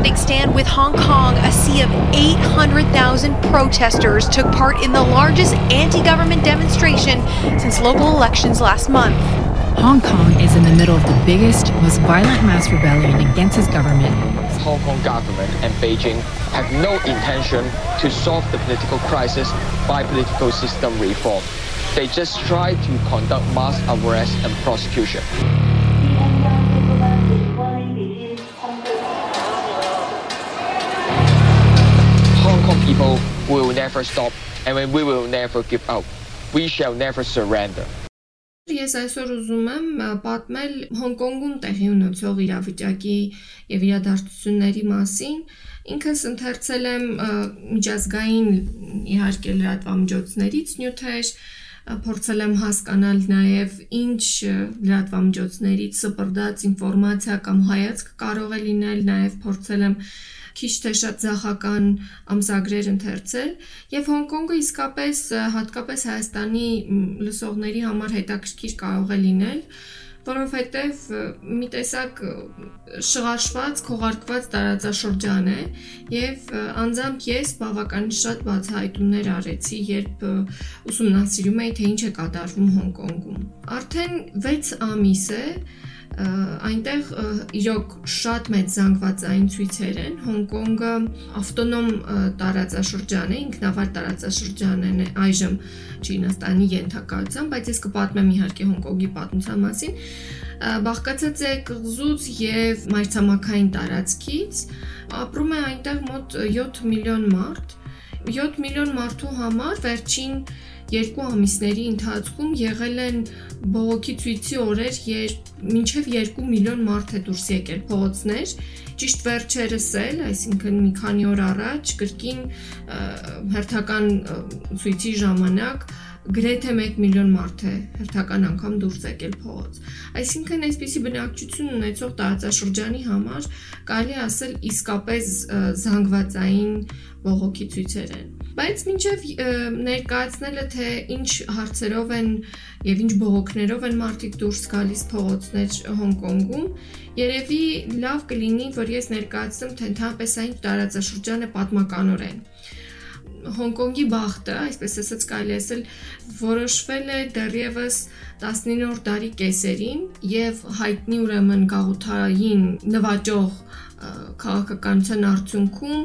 standing stand with Hong Kong, a sea of 800,000 protesters took part in the largest anti government demonstration since local elections last month. Hong Kong is in the middle of the biggest, most violent mass rebellion against its government. Hong Kong government and Beijing have no intention to solve the political crisis by political system reform. They just try to conduct mass arrest and prosecution. Hong Kong people will never stop and we will never give up. We shall never surrender. Ես այսօր ուզում եմ պատմել Հոնկոնգում տեղի ունեցող իրավիճակի եւ իրադարձությունների մասին։ Ինքս ընթերցել եմ միջազգային իհարկե լրատվամիջոցներից նյութեր, փորձել եմ հասկանալ նաև ինչ լրատվամիջոցներից սպրդած ինֆորմացիա կամ հայացք կարող է լինել, նաև փորձել եմ քիչ թե շատ ցախական ամսագրեր ընթերցել եւ Հոնկոնգը իսկապես հատկապես Հայաստանի լսողների համար հետաքրքիր կարող է լինել որովհետև մի տեսակ շղարշված, քողարկված տարածաշրջան է եւ անձամբ ես բավականին շատ բացահայտումներ արեցի, երբ ուսումնասիրում էի թե ինչ է կատարվում Հոնկոնգում։ Արդեն 6 ամիս է, այնտեղ իրոք շատ մեծ զանգվածային ցույցեր են։ Հոնկոնգը ավտոնոմ տարածաշրջան է, ինքնավար տարածաշրջան է այժմ Չինաստանի ենթակայությամբ, բայց ես կպատմեմ իհարկե Հոնկոնգի պատմության մասին։ Բաղկացած է կղզուց եւ մայրցամաքային տարածքից, ապրում է այնտեղ մոտ 7 միլիոն մարդ։ 7 միլիոն մարդու համար վերջին երկու ամիսների ընթացքում եղել են բողոքի ցույցի օրեր, երբ մինչև 2 միլիոն մարդ է դուրս եկել փողոցներ, ճիշտ վերջերս էլ, այսինքն մի քանի օր առաջ կրկին հերթական ցույցի ժամանակ գրեթե 1 միլիոն մարդ է հերթական անգամ դուրս եկել փողոց։ Այսինքն այսպիսի բնակչություն ունեցող տարածաշրջանի համար կարելի ասել իսկապես զանգվածային բողոքի ցույցեր են։ Բայց մինչև ներկայացնելը թե ինչ հարցերով են եւ ինչ բողոքներով են մարդիկ դուրս գալիս փողոցներ Հոնկոնգում, երևի լավ կլինի, որ ես ներկայացնեմ թե ընդհանրապես այն տարածաշրջանը պատմականորեն։ Հոնկոնգի բախտը, այսպես ասած կարելի ասել, որոշվել է դեռևս 19-րդ դարի կեսերին եւ հայտնի ուրեմն գաղութային նվաճող քաղաքականության արդյունքում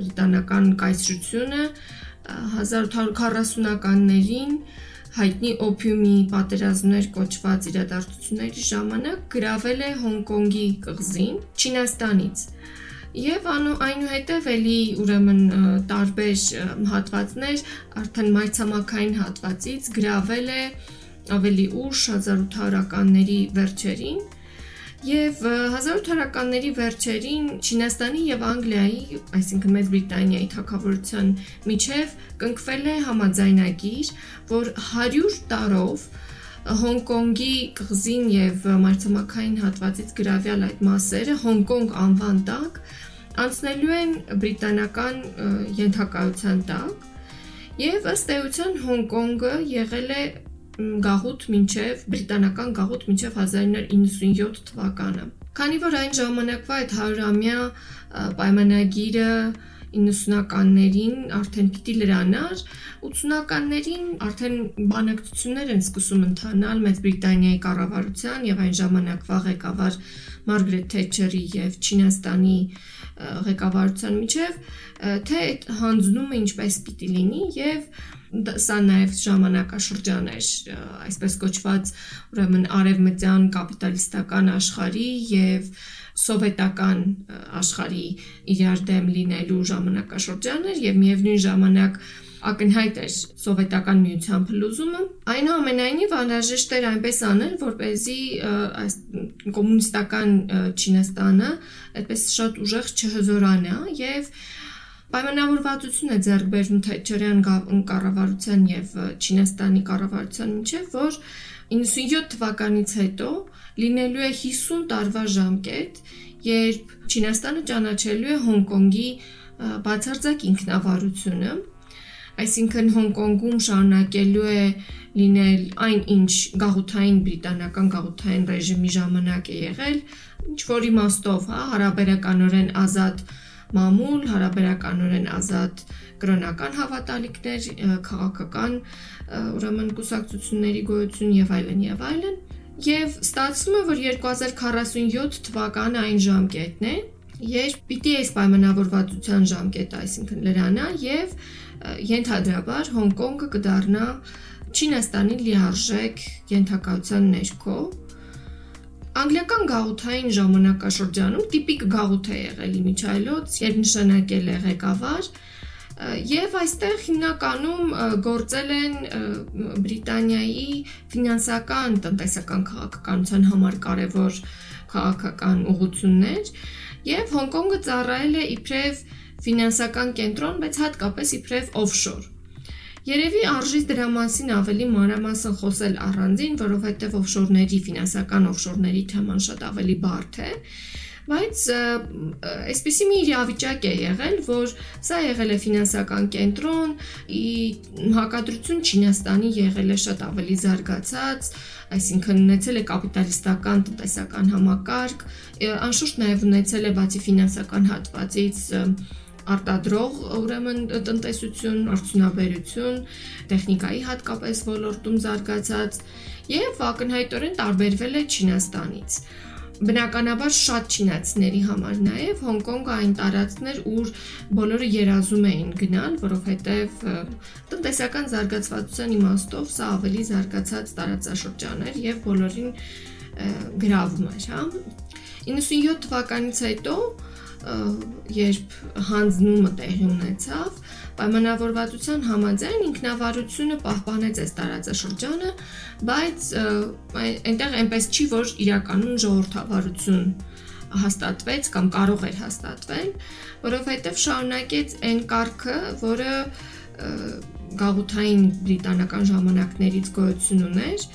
բրիտանական կայսրությունը 1840-ականներին հայտնի օփիումի պատերազմներ կոչված իրադարձությունների ժամանակ գրավել է Հոնկոնգի կղզին Չինաստանից Եվ այնուհետև էլի ուրեմն տարբեր հատվածներ արդեն մայրցամաքային հատվածից գրավել է ավելի ուշ 1800-ականների վերջերին Եվ 1800-ականների վերջերին Չինաստանի եւ Անգլիայի, այսինքն Մեծ Բրիտանիայի թակավորության միջև կնքվել է համաձայնագիր, որ 100 տարով Հոնկոնգի կղզին եւ մայրցամաքային հատվածից գրավյալ այդ մասերը Հոնկոնգ անվան տակ անցնելու են բրիտանական ենթակայության տակ եւ ըստ էության Հոնկոնգը եղել է գաղութ մինչև բրիտանական գաղութ մինչև 1997 թվականը։ Քանի որ այն ժամանակվա այդ 100-ամյա պայմանագիրը 90-ականներին արդեն պիտի լրանար, 80-ականներին արդեն բանակցություններ են սկսում ընթանալ Մեծ Բրիտանիայի կառավարության եւ այն ժամանակվա ղեկավար Մարգրետ Թետչերի եւ Չինաստանի ղեկավարության միջև, թե այդ հանձնումը ինչպես պիտի լինի եւ սա նաև ժամանակաշրջան էր այսպես կոչված ուրեմն արևմտյան կապիտալիստական աշխարհի եւ սովետական աշխարհի իրար դեմ լինելու ժամանակաշրջաններ եւ միևնույն ժամանակ ակնհայտ էր սովետական միության փլուզումը այնուամենայնիվ անհրաժեշտ էր այնպես անել որ เป զի այս կոմունիստական Չինաստանը այդպես շատ ուժեղ չհզորանա եւ պայմանավորվածություն է ձեռք բերվում Թետչերյան կառավարության եւ Չինաստանի կառավարության միջեւ, որ 97 թվականից հետո լինելու է 50 տարվա ժամկետ, երբ Չինաստանը ճանաչելու է Հոնկոնգի բացարձակ ինքնավարությունը Այսինքն Հոնկոնգում շարունակելու է լինել այն ինչ գաղութային բրիտանական գաղութային ռեժիմի ժամանակ է եղել, ինչ որ իմաստով, հա, հարաբերականորեն ազատ մամուլ, հարաբերականորեն ազատ կրոնական հավատալիքներ, քաղաքական ուրեմն կուսակցությունների գոյություն եւ այլն եւ այլն։ Եվ ստացվում է, որ 2047 թվականը այն ժամկետն է, երբ պիտի այս պայմանավորվածության ժամկետը, այսինքն լրանա եւ ենթադրաբար Հոնկոնգը կդառնա Չինաստանի լիարժեք ենթակայության ներքո Անգլիական գաղութային ժամանակաշրջանում տիպիկ գաղութ է եղել Իմիջայլոց, երբ նշանակել է ղեկավար, Եվ այստեղ հիմնականում գործել են Բրիտանիայի ֆինանսական, տնտեսական քաղաքականության համար կարևոր քաղաքական ուղություններ եւ Հոնկոնգը ծառայել է իբրև ֆինանսական կենտրոն, բայց հատկապես իբրև օֆշոր։ Երևի արժի դրա մասին ավելի մանրամասն խոսել առանձին, որովհետև օֆշորների, ֆինանսական օֆշորների թեման շատ ավելի բարդ է, բայց այսպեսի մի իրավիճակ է եղել, որ սա եղել է ֆինանսական կենտրոն, ի հակադրություն Չինաստանի եղել է շատ ավելի զարգացած, այսինքն ունեցել է կապիտալիստական տնտեսական համակարգ, անշուշտ նաև ունեցել է բացի ֆինանսական հատվածից արտադրող ուրեմն տնտեսություն, արդյունաբերություն, տեխնիկայի հատկապես ոլորտում զարգացած եւ ակնհայտորեն տարբերվել է Չինաստանից։ Բնականաբար շատ չինացիների համար նաև Հոնկոնգը այն տարածքն էր, ուր բոլորը երազում էին գնալ, որովհետև տնտեսական զարգացվածության իմաստով սա ավելի զարգացած տարածաշրջան էր եւ բոլորին գրավում էր, հա։ 97 թվականից հետո երբ հանձնումը տեղի ունեցավ, պայմանավորվածության համաձայն ինքնավարությունը պահպանեց այս տարածաշրջանը, բայց այնտեղ այնպես չի, որ իրականում ժողովրդավարություն հաստատվեց կամ կարող էր հաստատվել, որովհետև շարունակեց այն կարգը, որը գաղութային բրիտանական ժամանակներից գոյություն ուներ,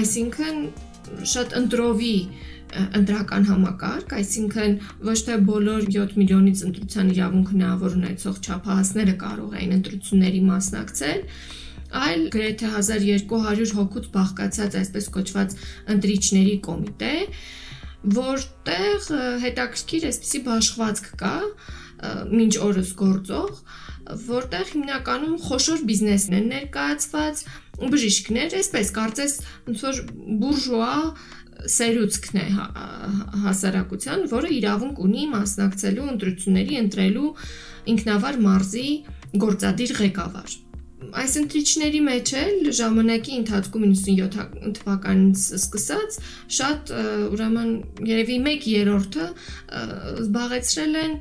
այսինքն շատ ընտրովի ընտրական համակարգ, այսինքն ոչ թե բոլոր 7 միլիոնից ընտրության իրավունք հնարավոր ունեցող չափահասները կարող էին ընտրությունների մասնակցել, այլ գրեթե 1200 հոգուց բաղկացած այսպես կոչված ընտրիչների կոմիտե, որտեղ հետաքրքիր այսպիսի բաշխվածք կա մինչ օրս գործող, որտեղ հիմնականում խոշոր բիզնեսն են ներկայացված, բժիշկներ, այսպես կարծես ոնց որ բուրժուա սերուցքն է հա, հասարակության, որը իրավունք ունի մասնակցելու ընտրությունների ընտրելու ինքնավար մարզի գործադիր ղեկավար։ Այս ընտրիչների մեջ էլ ժամանակի ընթացքում 97 թվականից սկսած շատ ուրեմն երևի 1/3-ը զբաղեցրել են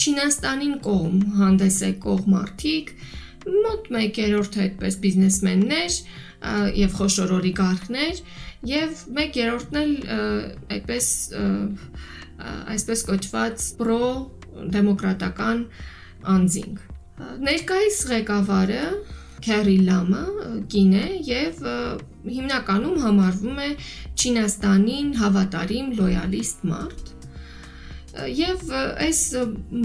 Չինաստանին կողմ հանդես եկող մարդիկ, մոտ 1/3-ը այդպես բիզնեսմեններ եւ խոշոր օլիգարխներ, եւ 1/3-ն էլ այդպես այսպես կոչված պրո դեմոկրատական անձինք։ Ներկայիս ղեկավարը Քերի Լամը կին է եւ հիմնականում համարվում է Չինաստանին հավատարիմ լոյալիստ մարդ։ Եվ այս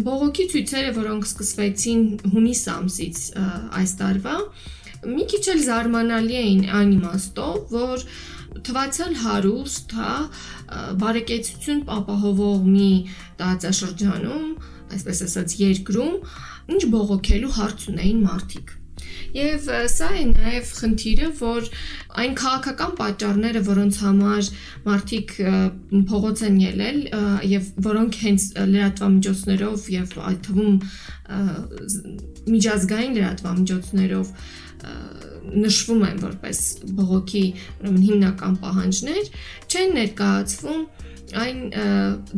բողոքի ցույցերը, որոնք սկսվեցին հունիս ամսից այս տարվա, մի քիչ էլ զարմանալի էին այն իմաստով, որ թվացել հարուստ, հա, բարեկեցություն ապահովող մի տարածաշրջանում, այսպես ասած, երկրում, ինչ բողոքելու հարց ունեին մարդիկ։ Եվ սա է նաև խնդիրը, որ այն քաղաքական պատճառները, որոնց համար մարդիկ փողոց են ելել եւ որոնք հենց լրատվամիջոցներով եւ այդ թվում միջազգային լրատվամիջոցներով նշվում են որպես բողոքի հիմնական պահանջներ, չեն ներկայացվում այն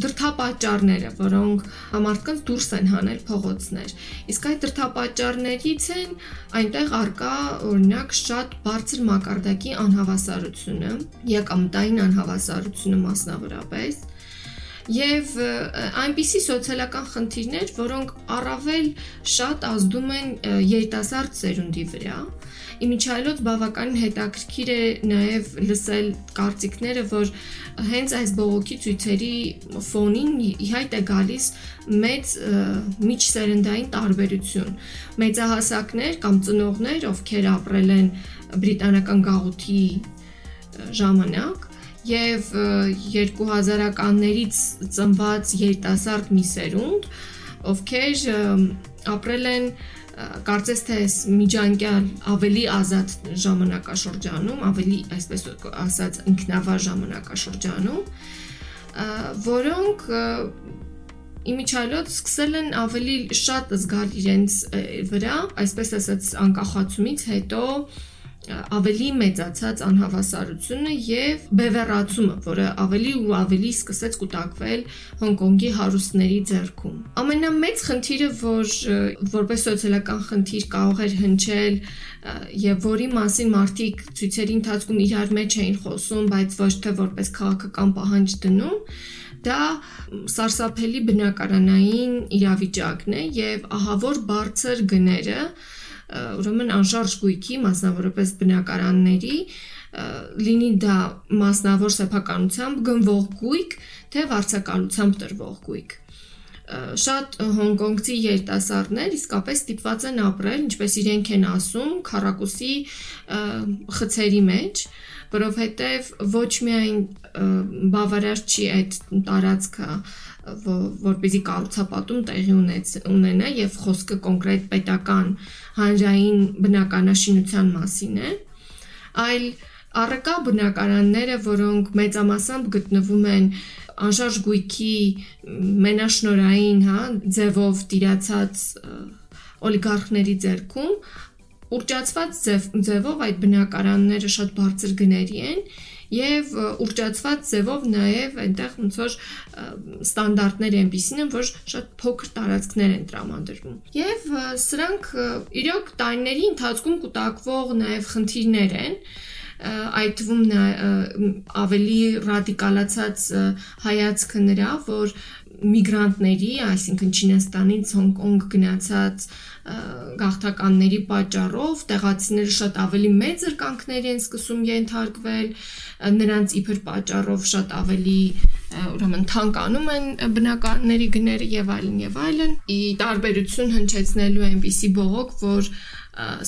դրթապաճառները, որոնք համարտկանց դուրս են հանել փողոցներ։ Իսկ այդ դրթապաճառներից են այնտեղ արկա օրինակ շատ բարձր մակարդակի անհավասարությունը, եկամտային անհավասարությունը մասնավորապես, եւ այնպիսի սոցիալական խնդիրներ, որոնք առավել շատ ազդում են երիտասարդ ծերունդի վրա, Իմիջայլոց բավականին հետաքրքիր է նաև լսել կարծիքները, որ հենց այս բողոքի ցույցերի ֆոնին իհայտ է գալիս մեծ միջսերնդային տարբերություն։ Մեծահասակներ կամ ծնողներ, ովքեր ապրել են բրիտանական գաղութի ժամանակ, եւ 2000-ականներից ծնված երիտասարդ մի սերունդ, ովքեր ապրել են կարծես թե միջանկյալ ավելի ազատ ժամանակաշրջանում, ավելի այսպես ասած ինքնավար ժամանակաշրջանում, որոնք իմիջալոց սկսել են ավելի շատ զգալ իրենց վրա, այսպես ասած անկախացումից հետո ավելի մեծացած անհավասարությունը եւ բևեռացումը, որը ավելի ու ավելի սկսեց կուտակվել Հոնկոնգի հարուստների ձեռքում։ Ամենամեծ խնդիրը, որ որպես սոցիալական խնդիր կարող էր հնչել եւ որի մասին մարդիկ ցույցերի ընթացքում իրար մեջ էին խոսում, բայց ոչ թե որպես քաղաքական պահանջ դնում, դա սարսափելի բնակարանային իրավիճակն է եւ ահավոր բարձր գները ուրեմն անշարժ գույքի, մասնավորապես բնակարանների, լինի դա մասնավոր սեփականությամբ գնվող գույք, թե վարձակալությամբ տրվող գույք շատ հոնկոնգցի երիտասարդներ իսկապես ստիպված են ապրել, ինչպես իրենք են ասում, քարակուսի խցերի մեջ, որովհետև ոչ միայն բավարար չի այդ տարածքը որպեսի կառուցապատում տեղի ունենա եւ խոսքը կոնկրետ պետական հանրային բնականաշինության մասին է, այլ առկա բնակարանները, որոնք մեծամասամբ գտնվում են անշարժ գույքի մենաշնորային, հա, ձևով տիրացած օլիգարխների ձեռքում ուռճացված ձև, ձևով այդ բնակարանները շատ բարձր գների են եւ ուռճացված ձևով նաեւ այնտեղ ոնց որ ստանդարտներ այնպեսին են, որ շատ փոքր տարածքներ են տրամադրվում։ Եվ սրանք իրոք տարիների ընթացքում կուտակվող նաեւ խնդիրներ են, այդ թվում ավելի ռադիկալացած հայացքը նրա, որ միգրանտների, այսինքն Չինաստանից Հոնկոնգ գնացած գաղթականների պատճառով տեղացիները շատ ավելի մեծ զրկանքների են սկսում ենթարկվել, նրանց իբր պատճառով շատ ավելի ուրեմն թանկանում են բնականների գները եւ այլն եւ այլն։ Ի տարբերություն հնչեցնելու այնպիսի բողոք, որ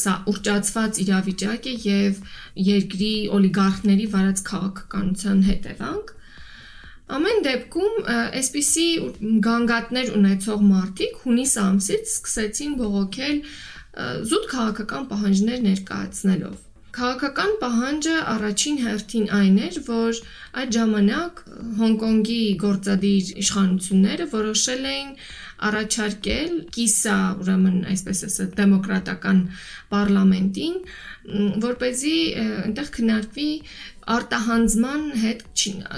սա ուռճացված իրավիճակ է եւ երկրի օլիգարխների վարած քաղաքականության հետևանք Ամեն դեպքում այսպիսի գանգատներ ունեցող մարդիկ հունիս ամսից սկսեցին բողոքել զուտ քաղաքական պահանջներ ներկայացնելով։ Քաղաքական պահանջը առաջին հերթին այն էր, որ այդ ժամանակ Հոնկոնգի գործադիր իշխանությունները որոշել էին առաջարկել կիսա, ուրեմն այսպես ասած, դեմոկրատական պարլամենտին, որ เป զի այնտեղ քննարկվի արտահանձման հետ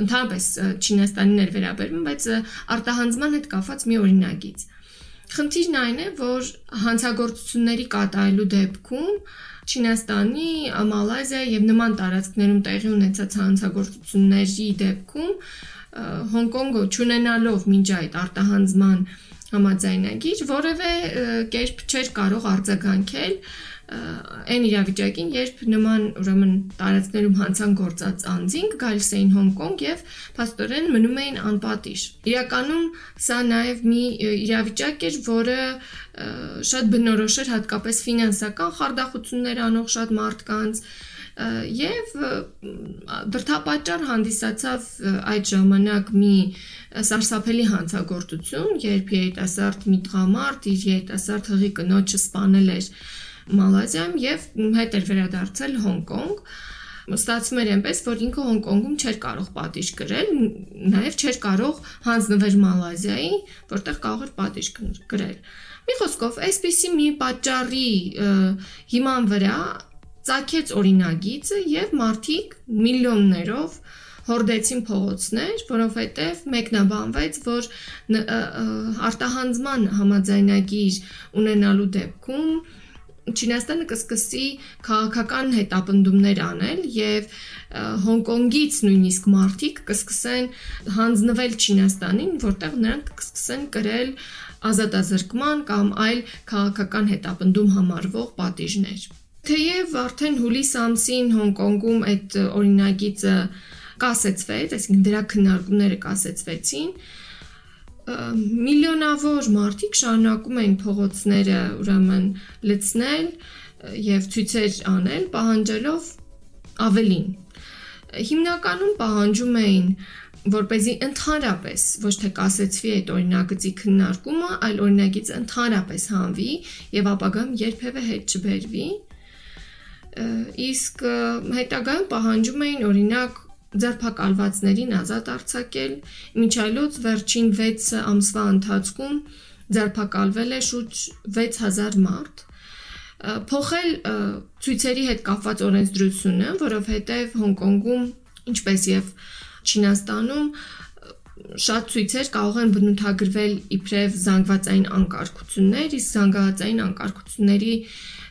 ընդհանրապես Չինաստանին էր վերաբերվում, բայց արտահանձման հետ կապված մի օրինագիծ։ Խնդիրն այն է, որ հանցագործությունների կատարելու դեպքում Չինաստանի, Մալազիա եւ նման տարածքներում տեղի ունեցած հանցագործությունների դեպքում Հոնկոնգը ճանենալով մինչ այդ արտահանձման համաձայնագիր որևէ կերպ չէր կարող արձագանքել այն իրավիճակին, երբ նման ուրեմն տարածքներում հանցան գործած անձինք գալիս էին Հոնկոնգ եւ փաստորեն մնում էին անպատիժ։ Իրականում սա նաեւ մի իրավիճակ էր, որը շատ բնորոշ էր հատկապես ֆինանսական խարդախություններ անող շատ մարդկանց եւ դրթապաճառ հանդիսացավ այդ ժամանակ մի սարսափելի հանցագործություն, երբ երիտասարդ մի տղամարդ իր երիտասարդ հղի կնոջը սպանել էր Մալազիայում եւ հետ էր վերադարձել Հոնկոնգ ստացվում էր այնպես, որ ինքը Հոնկոնգում չէր կարող պատիժ կրել, նաև չէր կարող հանձնվել Մալազիայի, որտեղ կարող էր պատիժ կրել։ Մի խոսքով, այսպիսի մի պատճառի հիման վրա ցակեց օրինագիծը եւ մարդիկ միլիոններով հորդեցին փողոցներ, որովհետև մեկնաբանվեց, որ արտահանձման համաձայնագիր ունենալու դեպքում Չինաստանը կսկսի քաղաքական հետապնդումներ անել եւ Հոնկոնգից նույնիսկ մարտիկ կսկսեն հանձնվել Չինաստանին, որտեղ նրանք կսկսեն կրել ազատազրկման կամ այլ քաղաքական հետապնդում համարվող պատիժներ։ Թեև արդեն հուլիս ամսին Հոնկոնգում այդ օրինագիծը կասեցվեց, այսինքն դրա քննարկումները կասեցվեցին, միլիոնավոր մարդիկ շարունակում էին փողոցները ուրեմն լցնել եւ ցույցեր անել, պահանջելով ավելին։ Հիմնականում պահանջում էին որ เป զի ընդհանրապես ոչ թե կասեցվի այդ օրինագծի քննարկումը, այլ օրինագիծը ընդհանրապես հանվի եւ ապագայում երբևէ հետ չբերվի։ Իսկ հետագայում պահանջում էին օրինակ ձերբակալվածներին ազատ արձակել։ Միջայլոց վերջին 6 ամսվա ընթացքում ձերբակալվել է շուրջ 6000 մարդ փոխել ցույցերի հետ կապված օրենսդրությունը, որովհետև Հոնկոնգում, ինչպես եւ Չինաստանում շատ ցույցեր կարող են բնութագրվել իբրև զանգվածային անկարգություններ, իսկ զանգվածային անկարգությունների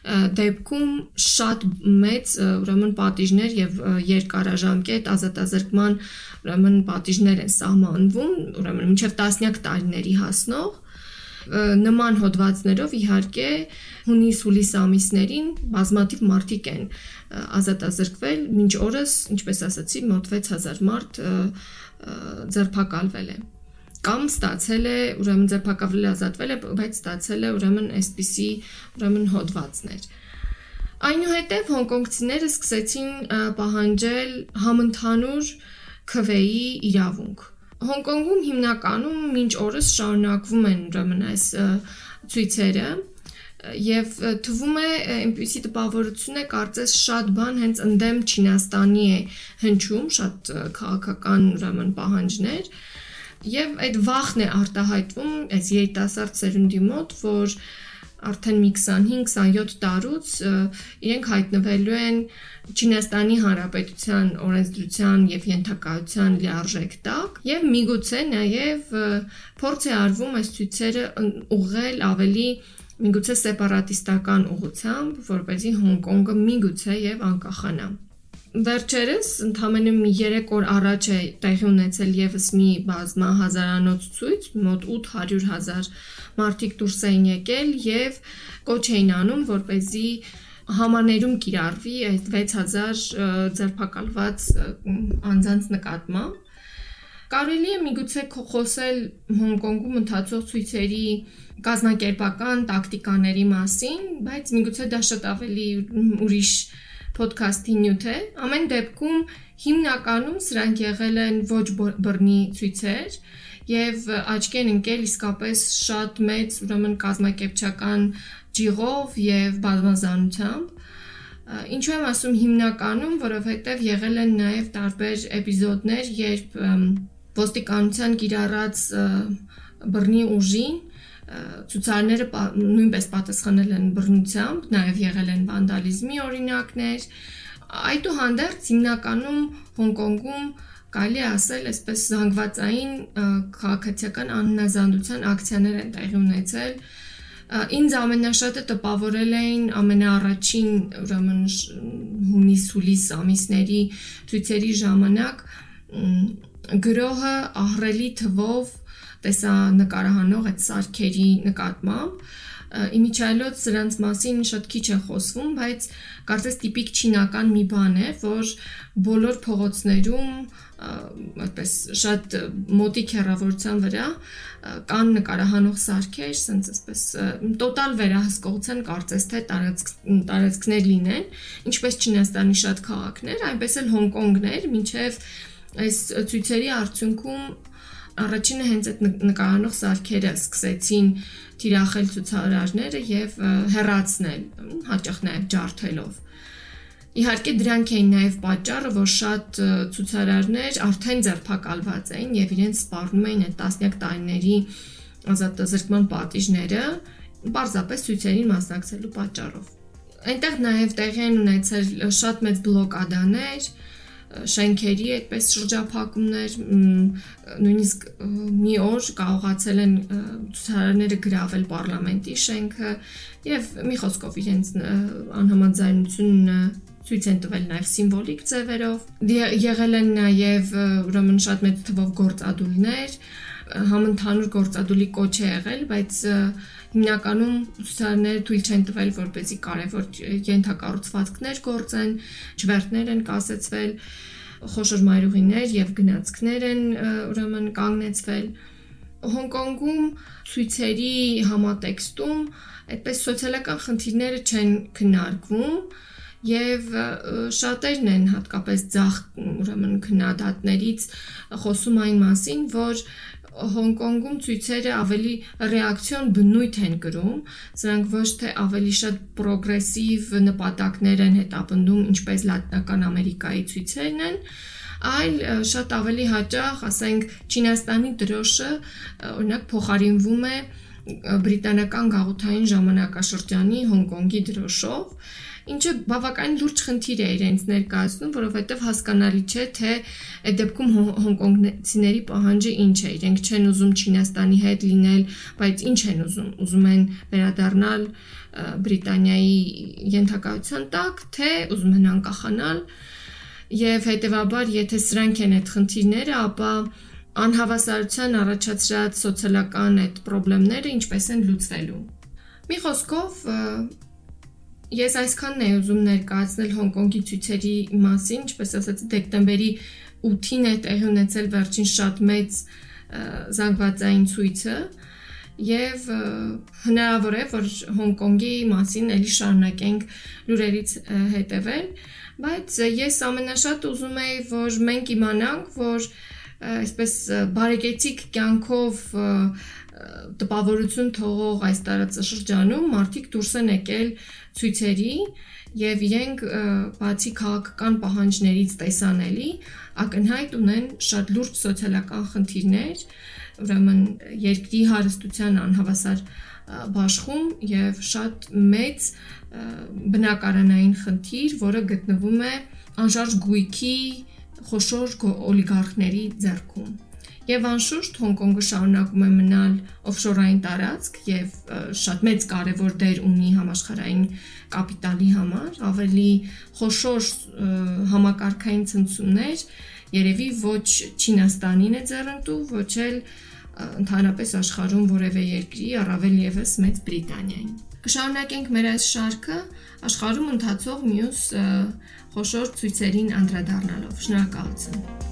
դեպքում շատ մեծ ուրեմն պատիժներ եւ երկարաժամկետ ազատազրկման ուրեմն պատիժներ են սահմանվում, ուրեմն մինչեւ տասնյակ տարիների հասնող նման հոդվածներով իհարկե հունիս-հուլիս ամիսներին բազմաթիվ մարդիկ են ազատազրկվել, մինչ օրս, ինչպես ասացի, մոտ 6000 մարդ ձերբակալվել է կամ ստացել է ուրեմն ձերբակալվել ազատվել է, բայց ստացել է ուրեմն այսպիսի ուրեմն հոդվածներ։ Այնուհետև հոնկոնգցիները սկսեցին պահանջել համընդհանուր քվեի իրավունք։ Հոնկոնգում հիմնականում մինչ օրս շարունակվում են ուրեմն այս ցույցերը եւ թվում է այնպեսի տպավորություն է կարծես շատ բան հենց ընդդեմ Չինաստանի է հնչում, շատ քաղաքական ուրեմն պահանջներ, Եվ այդ վախն է արտահայտվում այս երիտասարդ սերունդի մոտ, որ արդեն մի 25-27 տարուց իրենք հայտնվելու են Չինաստանի Հանրապետության օրենսդրության եւ ենթակայության լիարժեք տակ եւ միգուցե նաեւ փորձ է արվում այս ցույցերը ուղղել ավելի միգուցե սեպարատիստական ուղությամբ, որպեսզի Հոնկոնգը միգուցե եւ անկախանա։ Վերջերս ընդամենը մի 3 օր առաջ է տեղի ունեցել եւս մի բազմա հազարանոց ցույց, մոտ 800.000 մարդիկ դուրս էին եկել եւ կոչ էին անում, որ เป զի համաներում կիրառվի այդ 6000 ձերբակալված անձանց նկատմամբ։ Կարելի է միգուցե խոսել Հոնկոնգում ընթացող ցույցերի կազմակերպական տակտիկաների մասին, բայց միգուցե դա շատ ավելի ուրիշ ոդքասթի նյութ է։ Ամեն դեպքում հիմնականում սրանք եղել են ոչ բռնի ցույցեր եւ աչքի են ընկել իսկապես շատ մեծ ուրեմն կազմակերպչական ջիղով եւ բազմազանությամբ Ինչու եմ ասում հիմնականում, որովհետև եղել են նաև տարբեր էպիզոդներ, երբ ոստիկանության կիրառած բռնի ուժին ցուցարները նույնպես պատասխանել են բռնությամբ, նաև եղել են վանդալիզմի օրինակներ։ Այդուհանդերձ հիմնականում Հոնկոնգում կարելի ասել, այսպես զանգվածային քաղաքացիական անհնազանդության ակցիաներ են տեղի ունեցել։ Ինձ ամենաշատը տպավորել էին ամենաառաջին, ուրեմն հունիս-հուլիս ամիսների ցույցերի ժամանակ գրոհը ահրելի թվով տեսա նկարահանող այդ սարքերի նկատմամբ իմիջայլոց սրանց մասին շատ քիչ է խոսվում, բայց կարծես տիպիկ չինական մի բան է, որ բոլոր փողոցներում այդպես շատ մոտիկ հեռավորության վրա կան նկարահանող սարքեր, ասենց այսպես տոտալ վերահսկողության կարծես թե տարածք տարածքներ լինեն, ինչպես Չինաստանի շատ քաղաքներ, այնպես էլ Հոնկոնգներ, ինչև այս ցույցերի արդյունքում Առաջինը հենց այդ նկարանող սարքերը սկսեցին թիրախել ցուցարարները եւ հեռացնել, հաճախ նաեւ ջարդելով։ Իհարկե դրանք էին նաև պատճառը, որ շատ ցուցարարներ արդեն ձերբակալված էին եւ իրենց սպառնում էին այդ տասնյակ տարիների ազատազրկման պատիժները, պարզապես ցույցերին մասնակցելու պատճառով։ Այնտեղ նաև տեղի են ունեցել շատ մեծ բլոկադաներ, շենքերի այդպես շրջափակումներ նույնիսկ մի օր կարողացել են ցուցարարները գրավել parlamenti շենքը եւ մի խոսքով իրենց անհամաձայնությունը ցույց են տվել նաև սիմվոլիկ ձևերով եղել են նաև ուրեմն շատ մեծ թվով գործադուլներ համընդհանուր գործադուլի կոչ է եղել, բայց հիմնականում ուսուցարները թույլ չեն տվել, որպեսզի կարևոր ենթակառուցվածքներ գործեն, չվերթներ են կասեցվել, խոշոր մայրուղիներ եւ գնացքներ են ուրեմն կանգնեցվել Հոնկոնգում ցույցերի համատեքստում այդպես սոցիալական խնդիրները չեն քննարկվում եւ շատերն են հատկապես ցախ ուրեմն քննադատներից խոսում այն մասին, որ Հոնկոնգում ցույցերը ավելի ռեակցիոն բնույթ են կրում, սրանք ոչ թե ավելի շատ պրոգրեսիվ նպատակներ են հետապնդում, ինչպես Լատինական Ամերիկայի ցույցերն են, այլ շատ ավելի հաճախ, ասենք, Չինաստանի դրոշը օրինակ փոխարինվում է բրիտանական գաղութային ժամանակաշրջանի Հոնկոնգի դրոշով ինչը բավական լուրջ խնդիր է իրենց ներկայացնում, որովհետև հասկանալի չէ, թե այդ դեպքում հոնկոնգցիների պահանջը ինչ է։ Իրենք չեն ուզում Չինաստանի հետ լինել, բայց ինչ են ուզում։ Ուզում են վերադառնալ Բրիտանիայի ենթակայության տակ, թե ուզում են անկախանալ։ Եվ հետեւաբար, եթե սրանք են այդ խնդիրները, ապա անհավասարության առաջացրած սոցիալական այդ խնդիրները ինչպես են լուծվելու։ Մի խոսքով Ես այսքանն եմ ուզում ներկայացնել Հոնկոնգի ցույցերի մասին, ինչպես ասացի, դեկտեմբերի 8-ին է տեղի ունեցել վերջին շատ մեծ զանգվածային ցույցը եւ հնարավոր է որ Հոնկոնգի մասին ելի շարունակենք լուրերից հետևել, բայց ես ամենաշատ ուզում եի որ մենք իմանանք, որ այսպես բարեկեցիկ կյանքով տպավորություն թողող այս տարածաշրջանում մարդիկ դուրս են եկել ցույցերի եւ իրենք բացի քաղաքական պահանջներից տեսանելի ակնհայտ ունեն շատ լուրջ սոցիալական խնդիրներ, ուրեմն երկրի հարստության անհավասար բաշխում եւ շատ մեծ բնակարանային խնդիր, որը գտնվում է անշարժ գույքի խոշոր օլիգարխների ձեռքում։ Եվ անշուշտ Հոնկոնգը շարունակում է մնալ օֆշորային տարածք եւ շատ մեծ կարևոր դեր ունի համաշխարհային կապիտալի համար, ավելի խոշոր համակարգային ցնցումներ երևի ոչ Չինաստանին է ձեռնտու, ոչ էլ ընդհանրապես աշխարհում որևէ երկրի, առավել եւս Մեծ Բրիտանիային։ Կշարունակենք մեր այս շարքը աշխարհում ընթացող մյուս խոշոր ցույցերին անդրադառնալով։ Շնորհակալություն։